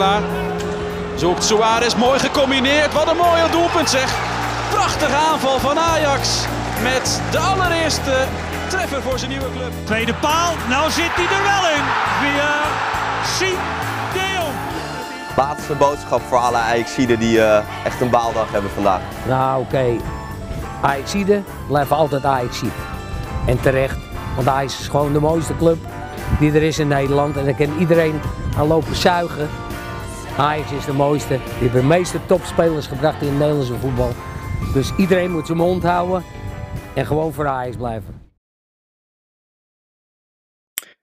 Huntelaar. Zoekt Suarez, mooi gecombineerd. Wat een mooie doelpunt zeg. Prachtige aanval van Ajax. Met de allereerste treffer voor zijn nieuwe club. Tweede paal, nou zit hij er wel in. Via Sien de Jong. Laatste boodschap voor alle Ajaxiden die uh, echt een baaldag hebben vandaag. Nou oké, okay. Ajaxiden blijven altijd Ajaxiden. En terecht, want Ajax is gewoon de mooiste club die er is in Nederland. En daar kan iedereen aan lopen zuigen. Ajax is de mooiste. Die hebben de meeste topspelers gebracht in het Nederlandse voetbal. Dus iedereen moet zijn mond houden en gewoon voor Ajax blijven.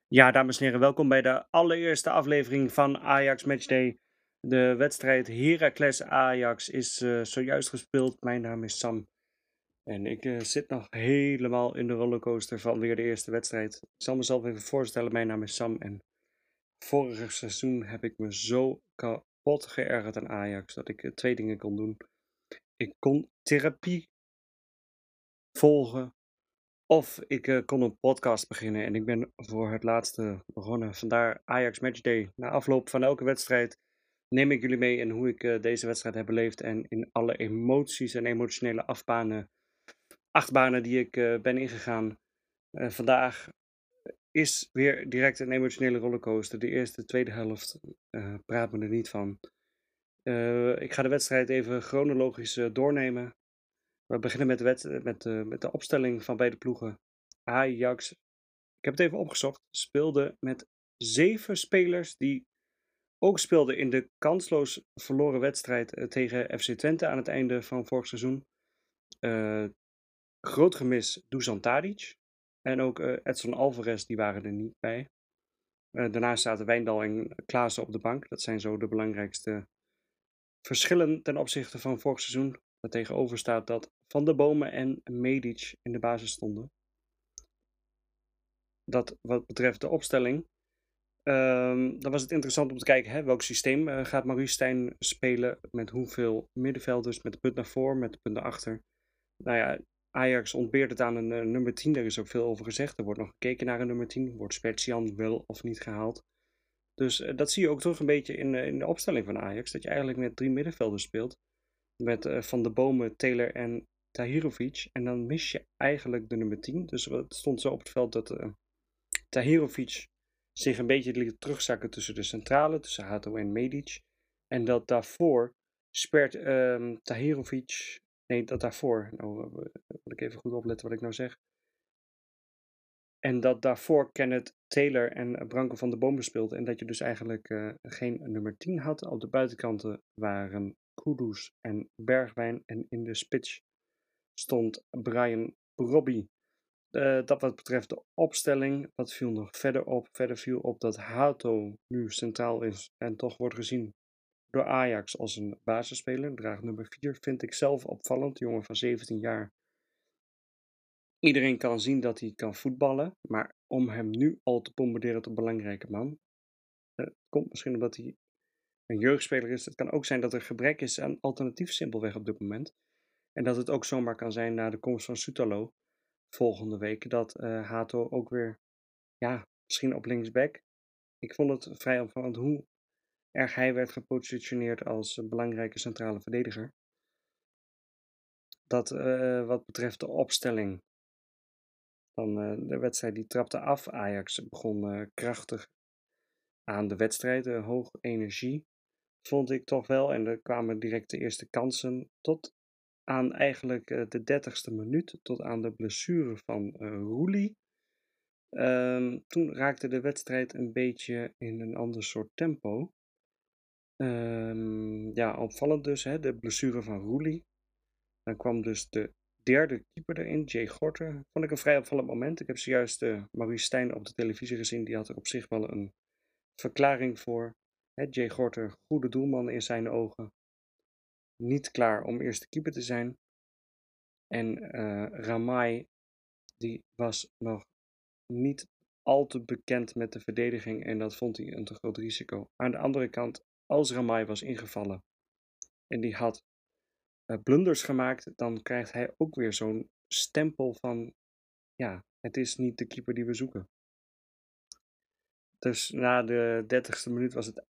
Ja, dames en heren, welkom bij de allereerste aflevering van Ajax Matchday. De wedstrijd Heracles Ajax is uh, zojuist gespeeld. Mijn naam is Sam. En ik uh, zit nog helemaal in de rollercoaster van weer de eerste wedstrijd. Ik zal mezelf even voorstellen. Mijn naam is Sam. En vorig seizoen heb ik me zo kapot geërgerd aan Ajax dat ik uh, twee dingen kon doen. Ik kon therapie volgen. Of ik uh, kon een podcast beginnen. En ik ben voor het laatste begonnen. Vandaar Ajax Matchday. Na afloop van elke wedstrijd neem ik jullie mee in hoe ik uh, deze wedstrijd heb beleefd. En in alle emoties en emotionele afbanen, achtbanen die ik ben ingegaan. vandaag is weer direct een emotionele rollercoaster. De eerste, tweede helft praat me er niet van. ik ga de wedstrijd even chronologisch doornemen. We beginnen met de, wet, met, uh, met de opstelling van beide ploegen. Ajax, ik heb het even opgezocht, speelde met zeven spelers die ook speelden in de kansloos verloren wedstrijd uh, tegen FC Twente aan het einde van vorig seizoen. Uh, groot gemis Dusan Tadic en ook Edson Alvarez, die waren er niet bij. daarnaast zaten Wijndal en Klaassen op de bank. Dat zijn zo de belangrijkste verschillen ten opzichte van vorig seizoen. Waar tegenover staat dat Van de Bomen en Medic in de basis stonden. Dat wat betreft de opstelling. Um, dan was het interessant om te kijken hè, welk systeem uh, gaat Maurice Stijn spelen. Met hoeveel middenvelders, met de punt naar voren, met de punt naar achter. Nou ja, Ajax ontbeert het aan een uh, nummer 10. Daar is ook veel over gezegd. Er wordt nog gekeken naar een nummer 10. Wordt Specian wel of niet gehaald. Dus uh, dat zie je ook terug een beetje in, in de opstelling van Ajax. Dat je eigenlijk met drie middenvelders speelt met Van de Bomen, Taylor en Tahirovic. En dan mis je eigenlijk de nummer 10. Dus het stond zo op het veld dat Tahirovic zich een beetje liet terugzakken tussen de centrale, tussen Hato en Medic. En dat daarvoor spert um, Tahirovic. Nee, dat daarvoor. Nou, moet ik even goed opletten wat ik nou zeg. En dat daarvoor Kenneth Taylor en Branko van de Bomen speelt. En dat je dus eigenlijk uh, geen nummer 10 had. Op de buitenkanten waren Kudus en Bergwijn. En in de spits stond Brian Robbie. Uh, dat wat betreft de opstelling, wat viel nog verder op? Verder viel op dat Hato nu centraal is en toch wordt gezien door Ajax als een basisspeler. Draag nummer 4 vind ik zelf opvallend, jongen van 17 jaar. Iedereen kan zien dat hij kan voetballen, maar om hem nu al te bombarderen tot belangrijke man, uh, komt misschien omdat hij een jeugdspeler is. Het kan ook zijn dat er gebrek is aan alternatief simpelweg op dit moment. En dat het ook zomaar kan zijn na de komst van Sutalo volgende week dat uh, Hato ook weer, ja, misschien op linksback. Ik vond het vrij opvallend hoe erg hij werd gepositioneerd als belangrijke centrale verdediger. Dat uh, wat betreft de opstelling van uh, de wedstrijd, die trapte af. Ajax begon krachtig aan de wedstrijd, hoog energie vond ik toch wel. En er kwamen direct de eerste kansen tot aan eigenlijk de dertigste minuut, tot aan de blessure van Roelie. Um, toen raakte de wedstrijd een beetje in een ander soort tempo. Um, ja, opvallend dus, hè, de blessure van Roelie. Dan kwam dus de derde keeper erin, Jay Gorter. Vond ik een vrij opvallend moment. Ik heb zojuist uh, Maurice Stijn op de televisie gezien. Die had er op zich wel een verklaring voor. Jay Gorter, goede doelman in zijn ogen. Niet klaar om eerste keeper te zijn. En uh, Ramai, die was nog niet al te bekend met de verdediging en dat vond hij een te groot risico. Aan de andere kant, als Ramai was ingevallen en die had uh, blunders gemaakt, dan krijgt hij ook weer zo'n stempel van, ja, het is niet de keeper die we zoeken. Dus na de dertigste minuut was het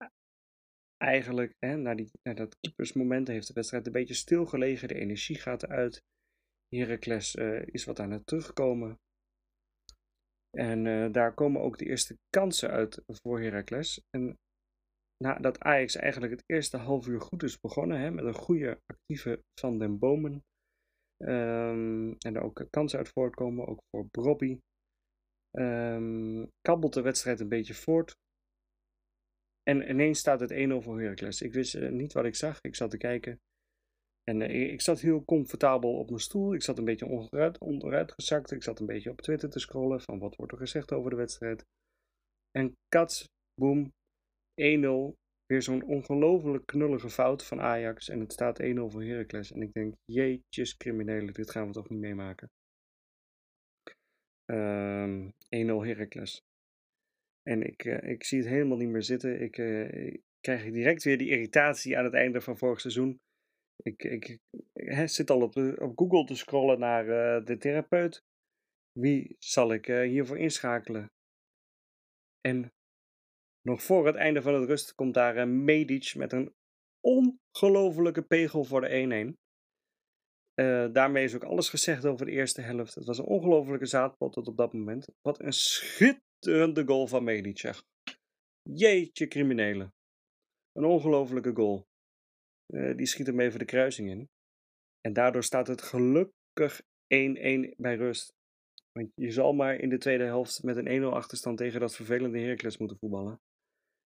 eigenlijk, hè, na, die, na dat keepersmoment, heeft de wedstrijd een beetje stilgelegen. De energie gaat eruit. Heracles uh, is wat aan het terugkomen. En uh, daar komen ook de eerste kansen uit voor Heracles. En nadat Ajax eigenlijk het eerste half uur goed is begonnen, hè, met een goede actieve Van den Bomen. Um, en er ook kansen uit voortkomen, ook voor Brobby. Um, kabbelt de wedstrijd een beetje voort. En ineens staat het 1-0 voor Heracles. Ik wist uh, niet wat ik zag. Ik zat te kijken. En uh, ik zat heel comfortabel op mijn stoel. Ik zat een beetje onderuit, onderuit gezakt. Ik zat een beetje op Twitter te scrollen van wat wordt er gezegd over de wedstrijd. En kats, boem, 1-0. Weer zo'n ongelooflijk knullige fout van Ajax. En het staat 1-0 voor Heracles. En ik denk, jeetjes criminelen, dit gaan we toch niet meemaken. Um, 1-0 Heracles. En ik, uh, ik zie het helemaal niet meer zitten. Ik, ik krijg direct weer die irritatie aan het einde van vorig seizoen. Ik, ik, zit al op, de, op Google te scrollen naar uh, de therapeut. Wie zal ik hiervoor inschakelen? En nog voor het einde van het rust komt daar een Medic met een ongelofelijke pegel voor de 1-1. Uh, daarmee is ook alles gezegd over de eerste helft. Het was een ongelofelijke zaadpot tot op dat moment. Wat een schitterende goal van Medic. Jeetje criminelen. Een ongelofelijke goal. Uh, die schiet hem even de kruising in. En daardoor staat het gelukkig 1-1 bij rust. Want je zal maar in de tweede helft met een 1-0 achterstand tegen dat vervelende Heracles moeten voetballen.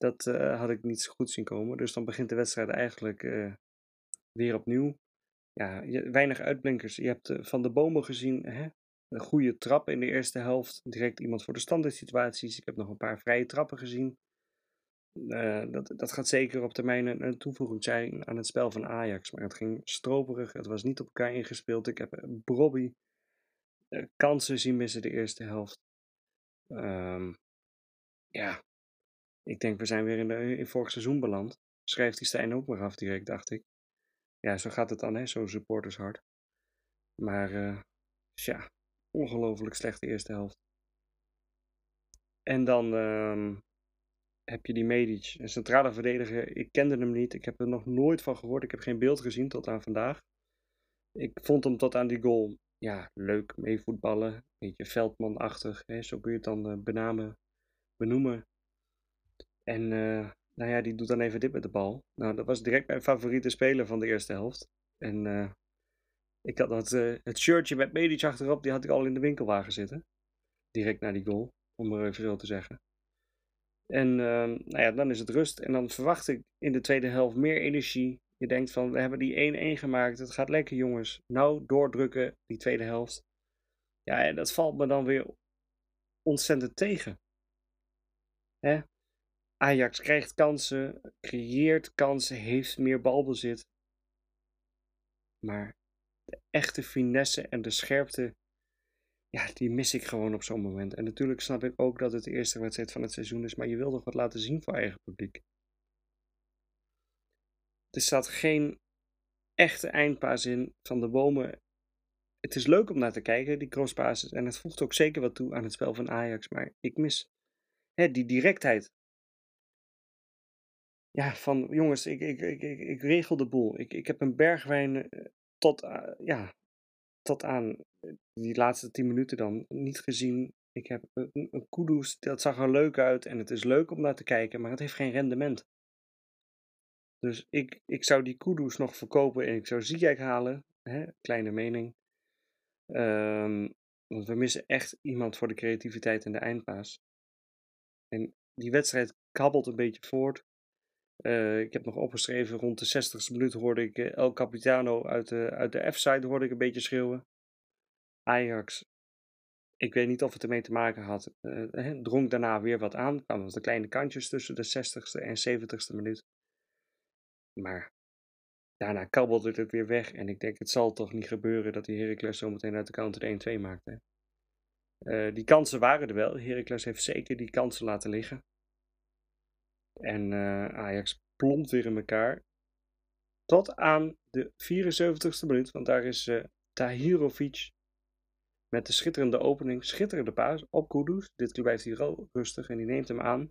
Dat uh, had ik niet zo goed zien komen. Dus dan begint de wedstrijd eigenlijk uh, weer opnieuw. Ja, weinig uitblinkers. Je hebt uh, van de bomen gezien hè? een goede trap in de eerste helft. Direct iemand voor de standaard situaties. Ik heb nog een paar vrije trappen gezien. dat, dat gaat zeker op termijn een, toevoeging zijn aan het spel van Ajax. Maar het ging stroperig. Het was niet op elkaar ingespeeld. Ik heb Brobby kansen zien missen de eerste helft. Um, ja, ik denk, we zijn weer in, de, in vorig seizoen beland. Schrijft die Stijn ook maar af direct, dacht ik. Ja, zo gaat het dan, hè, zo supportershard. Maar, uh, tja, ongelooflijk slechte eerste helft. En dan uh, heb je die Medic, een centrale verdediger. Ik kende hem niet, ik heb er nog nooit van gehoord. Ik heb geen beeld gezien tot aan vandaag. Ik vond hem tot aan die goal, ja, leuk meevoetballen. Een beetje veldmanachtig, hè, zo kun je het dan uh, benamen, benoemen. En uh, nou ja, die doet dan even dit met de bal. Nou, dat was direct mijn favoriete speler van de eerste helft. En uh, ik had dat, uh, het shirtje met Medic achterop, die had ik al in de winkelwagen zitten. Direct na die goal, om maar even zo te zeggen. En uh, nou ja, dan is het rust. En dan verwacht ik in de tweede helft meer energie. Je denkt van, we hebben die 1-1 gemaakt. Het gaat lekker jongens. Nou, doordrukken, die tweede helft. Ja, en dat valt me dan weer ontzettend tegen. Hè? Ajax krijgt kansen, creëert kansen, heeft meer balbezit. Maar de echte finesse en de scherpte, ja, die mis ik gewoon op zo'n moment. En natuurlijk snap ik ook dat het de eerste wedstrijd van het seizoen is, maar je wil toch wat laten zien voor eigen publiek. Er staat geen echte eindpaas in van de bomen. Het is leuk om naar te kijken, die crosspasses. En het voegt ook zeker wat toe aan het spel van Ajax. Maar ik mis hè, die directheid ja, van jongens, ik, ik, ik, ik, ik regel de boel. Ik, ik heb een bergwijn eh, tot, ja, tot aan eh, die laatste tien minuten dan niet gezien. Ik heb een, een dat zag er leuk uit en het is leuk om naar te kijken, maar het heeft geen rendement. Dus ik, ik zou die Kudus nog verkopen en ik zou Ziyech halen. Hè, kleine mening. Um, want we missen echt iemand voor de creativiteit en de eindpaas. En die wedstrijd kabbelt een beetje voort. Uh, ik heb nog opgeschreven, rond de 60ste minuut hoorde ik uh, El Capitano uit de, uit de F-side hoorde ik een beetje schreeuwen. Ajax, ik weet niet of het ermee te maken had, uh, drong daarna weer wat aan. kwamen de kleine kantjes tussen de 60ste en 70ste minuut. Maar daarna kabbelde het weer weg. En ik denk, het zal toch niet gebeuren dat die Heracles zometeen uit de counter 1-2 maakt. Hè? die kansen waren er wel. Heracles heeft zeker die kansen laten liggen. En uh, Ajax plompt weer in elkaar. Tot aan de 74ste minuut. Want daar is uh, Tahirovic met de schitterende opening. Schitterende paas op Kudus. Dit keer blijft hij rustig en die neemt hem aan.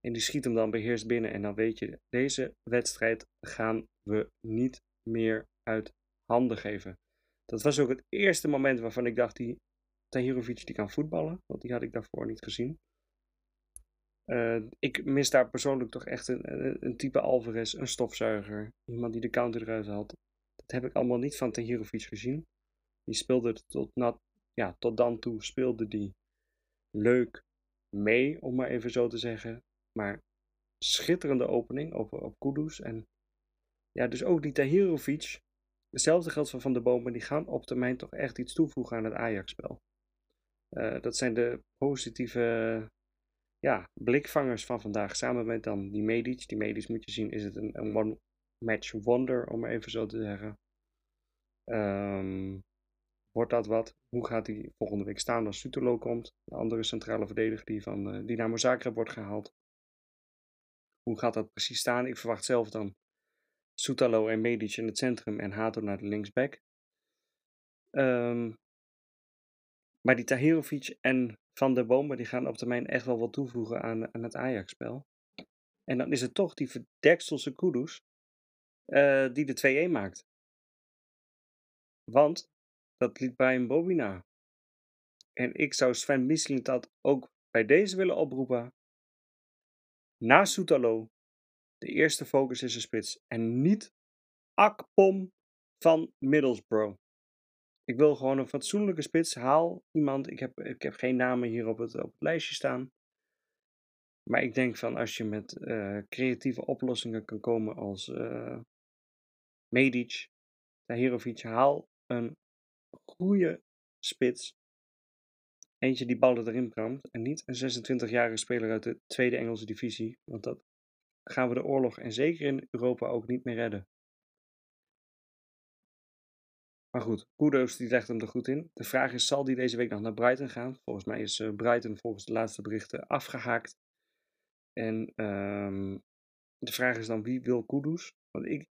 En die schiet hem dan beheerst binnen. En dan weet je, deze wedstrijd gaan we niet meer uit handen geven. Dat was ook het eerste moment waarvan ik dacht, die Tahirovic die kan voetballen. Want die had ik daarvoor niet gezien. Uh, ik mis daar persoonlijk toch echt een, een, type Alvarez, een stofzuiger. Iemand die de counter eruit haalt. Dat heb ik allemaal niet van Tahirovic gezien. Die speelde tot, ja, tot dan toe speelde die leuk mee, om maar even zo te zeggen. Maar schitterende opening op, op Kudus. En ja, dus ook die Tahirovic. Hetzelfde geldt voor Van de Bomen. Die gaan op termijn toch echt iets toevoegen aan het Ajax-spel. Uh, dat zijn de positieve ja, blikvangers van vandaag. Samen met dan die Medic. Die Medic moet je zien, is het een, one-match wonder, om maar even zo te zeggen. Um, wordt dat wat? Hoe gaat hij volgende week staan als Sutelo komt? De andere centrale verdediger die van uh, Dynamo Zagreb wordt gehaald. Hoe gaat dat precies staan? Ik verwacht zelf dan Soetalo en Medic in het centrum en Hato naar de linksback. Um, maar die Tahirovic en Van der Bomen die gaan op termijn echt wel wat toevoegen aan, aan het Ajax-spel. En dan is het toch die verdekselse Kudus uh, die de 2-1 maakt. Want dat liet Brian Bobby na. En ik zou Sven Misling dat ook bij deze willen oproepen. Na Soetalo, de eerste focus is een spits. En niet Akpom van Middlesbrough. Ik wil gewoon een fatsoenlijke spits. Haal iemand. Ik heb, ik heb geen namen hier op het, op het lijstje staan. Maar ik denk van als je met uh, creatieve oplossingen kan komen als uh, Medic, Tahirovic, haal een goede spits. Eentje die ballen erin pramt. En niet een 26-jarige speler uit de tweede Engelse divisie. Want dat gaan we de oorlog en zeker in Europa ook niet meer redden. Maar goed, Kudos die legt hem er goed in. De vraag is, zal die deze week nog naar Brighton gaan? Volgens mij is uh, Brighton volgens de laatste berichten afgehaakt. En um, de vraag is dan, wie wil Kudus? Want ik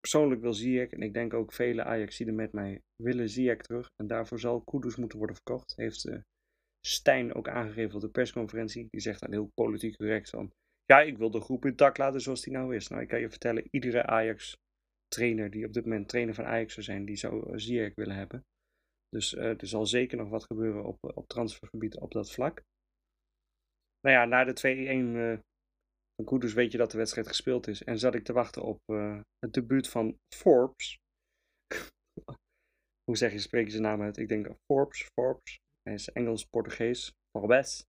persoonlijk wil Ziyech en ik denk ook vele Ajaxiden met mij willen Ziyech terug. En daarvoor zal Kudus moeten worden verkocht. Heeft uh, Stijn ook aangegeven op de persconferentie. Die zegt dan heel politiek correct van... Ja, ik wil de groep in tak laten zoals die nou is. Nou, ik kan je vertellen, iedere Ajax trainer die op dit moment trainer van Ajax zou zijn, die zou uh, Ziyech willen hebben. Dus uh, er zal zeker nog wat gebeuren op, op transfergebied op dat vlak. Nou ja, na de 2-1 uh, Koeders weet je dat de wedstrijd gespeeld is. En zat ik te wachten op het debuut van Forbes. Hoe zeg je, spreek je zijn naam uit? Ik denk Forbes, Forbes. Hij is Engels-Portugees. Forbes.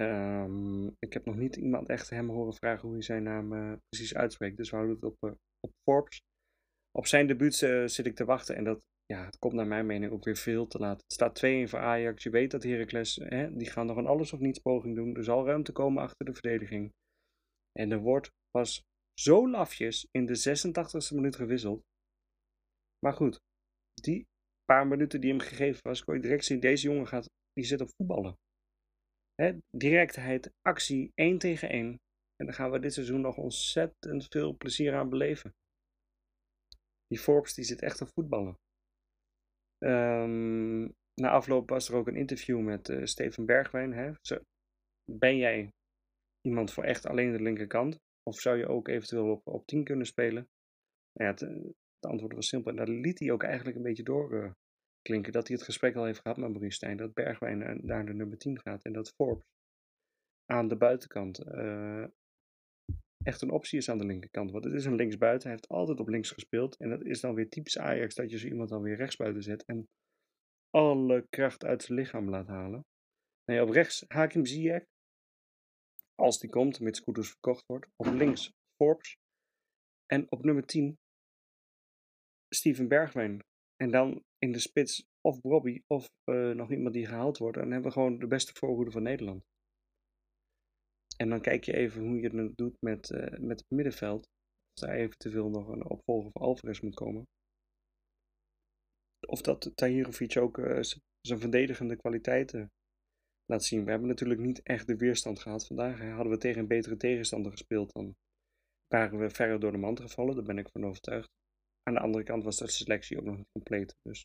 Um, ik heb nog niet iemand echt hem horen vragen hoe hij zijn naam uh, precies uitspreekt. Dus we houden het op, uh, op Forbes. Op zijn debuut uh, zit ik te wachten. En dat ja, het komt naar mijn mening ook weer veel te laat. Het staat 2-1 voor Ajax. Je weet dat Heracles, hè, die gaan nog een alles of niets poging doen. Er zal ruimte komen achter de verdediging. En er wordt pas zo lafjes in de 86e minuut gewisseld. Maar goed, die paar minuten die hem gegeven was, kon je direct zien, deze jongen gaat, die zit op voetballen. Hè, directheid, actie, 1 tegen 1. En daar gaan we dit seizoen nog ontzettend veel plezier aan beleven. Die Forbes die zit echt op voetballen. Um, na afloop was er ook een interview met uh, Steven Bergwijn. Hè? Ben jij iemand voor echt alleen de linkerkant? Of zou je ook eventueel op, op 10 kunnen spelen? Nou ja, het, het, antwoord was simpel. En daar liet hij ook eigenlijk een beetje doorklinken. Uh, dat hij het gesprek al heeft gehad met Maurice Stijn. Dat Bergwijn naar de nummer 10 gaat. En dat Forbes aan de buitenkant uh, echt een optie is aan de linkerkant. Want het is een linksbuiten. Hij heeft altijd op links gespeeld. En dat is dan weer typisch Ajax dat je zo iemand dan weer rechtsbuiten zet. En alle kracht uit zijn lichaam laat halen. Nee, op rechts Hakim Ziyech. Als die komt, mits Koeders verkocht wordt. Op links Forbes. En op nummer 10 Steven Bergwijn. En dan in de spits of Bobby of uh, nog iemand die gehaald wordt. En dan hebben we gewoon de beste voorhoede van Nederland. En dan kijk je even hoe je het doet met, uh, met het middenveld. Of daar eventueel nog een opvolger voor Alvarez moet komen. Of dat Tahirovic ook uh, zijn verdedigende kwaliteiten laat zien. We hebben natuurlijk niet echt de weerstand gehad vandaag. Hadden we tegen een betere tegenstander gespeeld, dan waren we verder door de mand gevallen. Daar ben ik van overtuigd. Aan de andere kant was de selectie ook nog niet compleet. Dus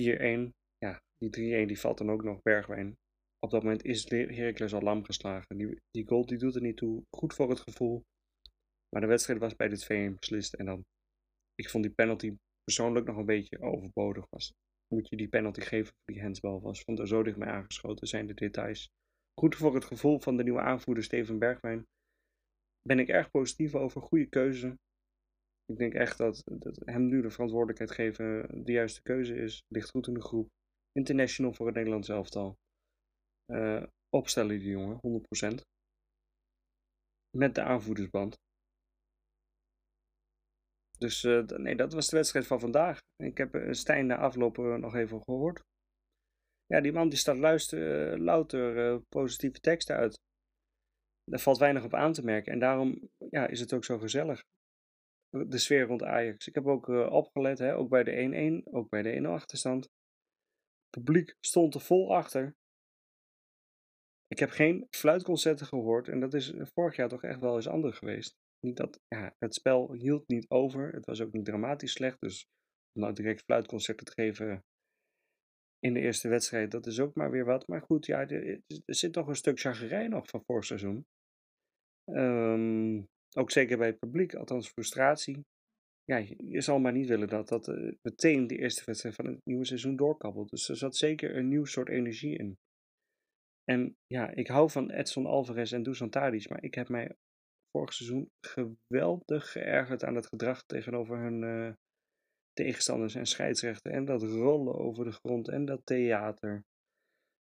4-1, ja, die 3-1 die valt dan ook nog Bergwijn op dat moment is Heracles al lam geslagen. Die, die goal die doet er niet toe. Goed voor het gevoel. Maar de wedstrijd was bij dit 2-1 beslist. En dan, ik vond die penalty persoonlijk nog een beetje overbodig. Was. Moet je die penalty geven voor die handsbal was. Vond er zo dichtbij aangeschoten zijn de details. Goed voor het gevoel van de nieuwe aanvoerder Steven Bergwijn. Ben ik erg positief over. Goede keuze. Ik denk echt dat, dat hem nu de verantwoordelijkheid geven de juiste keuze is. Ligt goed in de groep. International voor het Nederlands elftal. Uh, opstellen die jongen, 100%. Met de aanvoerdersband. Dus uh, nee, dat was de wedstrijd van vandaag. Ik heb uh, Stijn na afloop nog even gehoord. Ja, die man die staat luisteren, louter positieve teksten uit. Daar valt weinig op aan te merken. En daarom ja, is het ook zo gezellig. De sfeer rond Ajax. Ik heb ook opgelet, hè, ook bij de 1-1, ook bij de 1-0 achterstand. Het publiek stond er vol achter. Ik heb geen fluitconcerten gehoord en dat is vorig jaar toch echt wel eens anders geweest. Niet dat, ja, het spel hield niet over. Het was ook niet dramatisch slecht. Dus om nou direct fluitconcerten te geven in de eerste wedstrijd, dat is ook maar weer wat. Maar goed, ja, er, zit toch een stuk chagrijn nog van vorig seizoen. Um, ook zeker bij het publiek, althans frustratie. Ja, je, zal maar niet willen dat dat uh, meteen de eerste wedstrijd van het nieuwe seizoen doorkabbelt. Dus er zat zeker een nieuw soort energie in. En ja, ik hou van Edson Alvarez en Dusan Tadic, maar ik heb mij vorig seizoen geweldig geërgerd aan het gedrag tegenover hun uh, tegenstanders en scheidsrechten. En dat rollen over de grond en dat theater.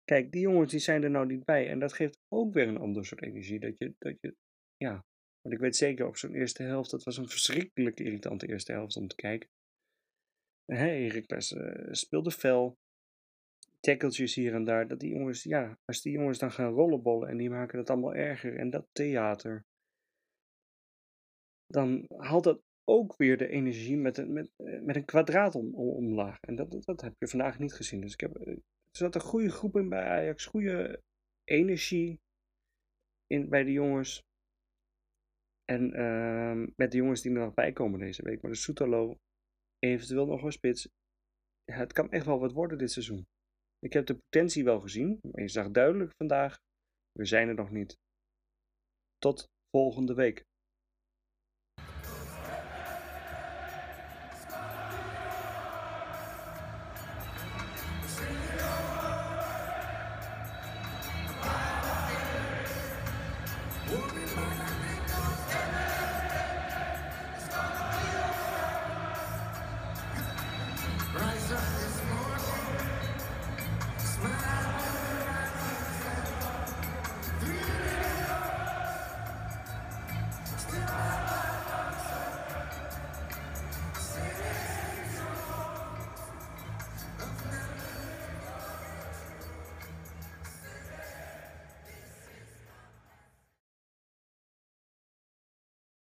Kijk, die jongens die zijn er nou niet bij. En dat geeft ook weer een ander soort energie. Dat je, dat je ja, want ik weet zeker op zo'n eerste helft, dat was een verschrikkelijk irritante eerste helft om te kijken. Hey, Heracles uh, speelde fel tackeltjes hier en daar. Dat die jongens, ja, als die jongens dan gaan rollenbollen en die maken het allemaal erger en dat theater. Dan haalt dat ook weer de energie met een, met, eh, met een kwadraat om, om, omlaag. En dat, dat heb je vandaag niet gezien. Dus ik heb, er zat een goede groep in bij Ajax, goede energie in, bij de jongens. En ehm, met de jongens die er nog bij komen deze week. Maar de Soetalo, eventueel nog een spits. Het kan echt wel wat worden dit seizoen. Ik heb de potentie wel gezien. Maar je zag duidelijk vandaag, we zijn er nog niet. Tot volgende week.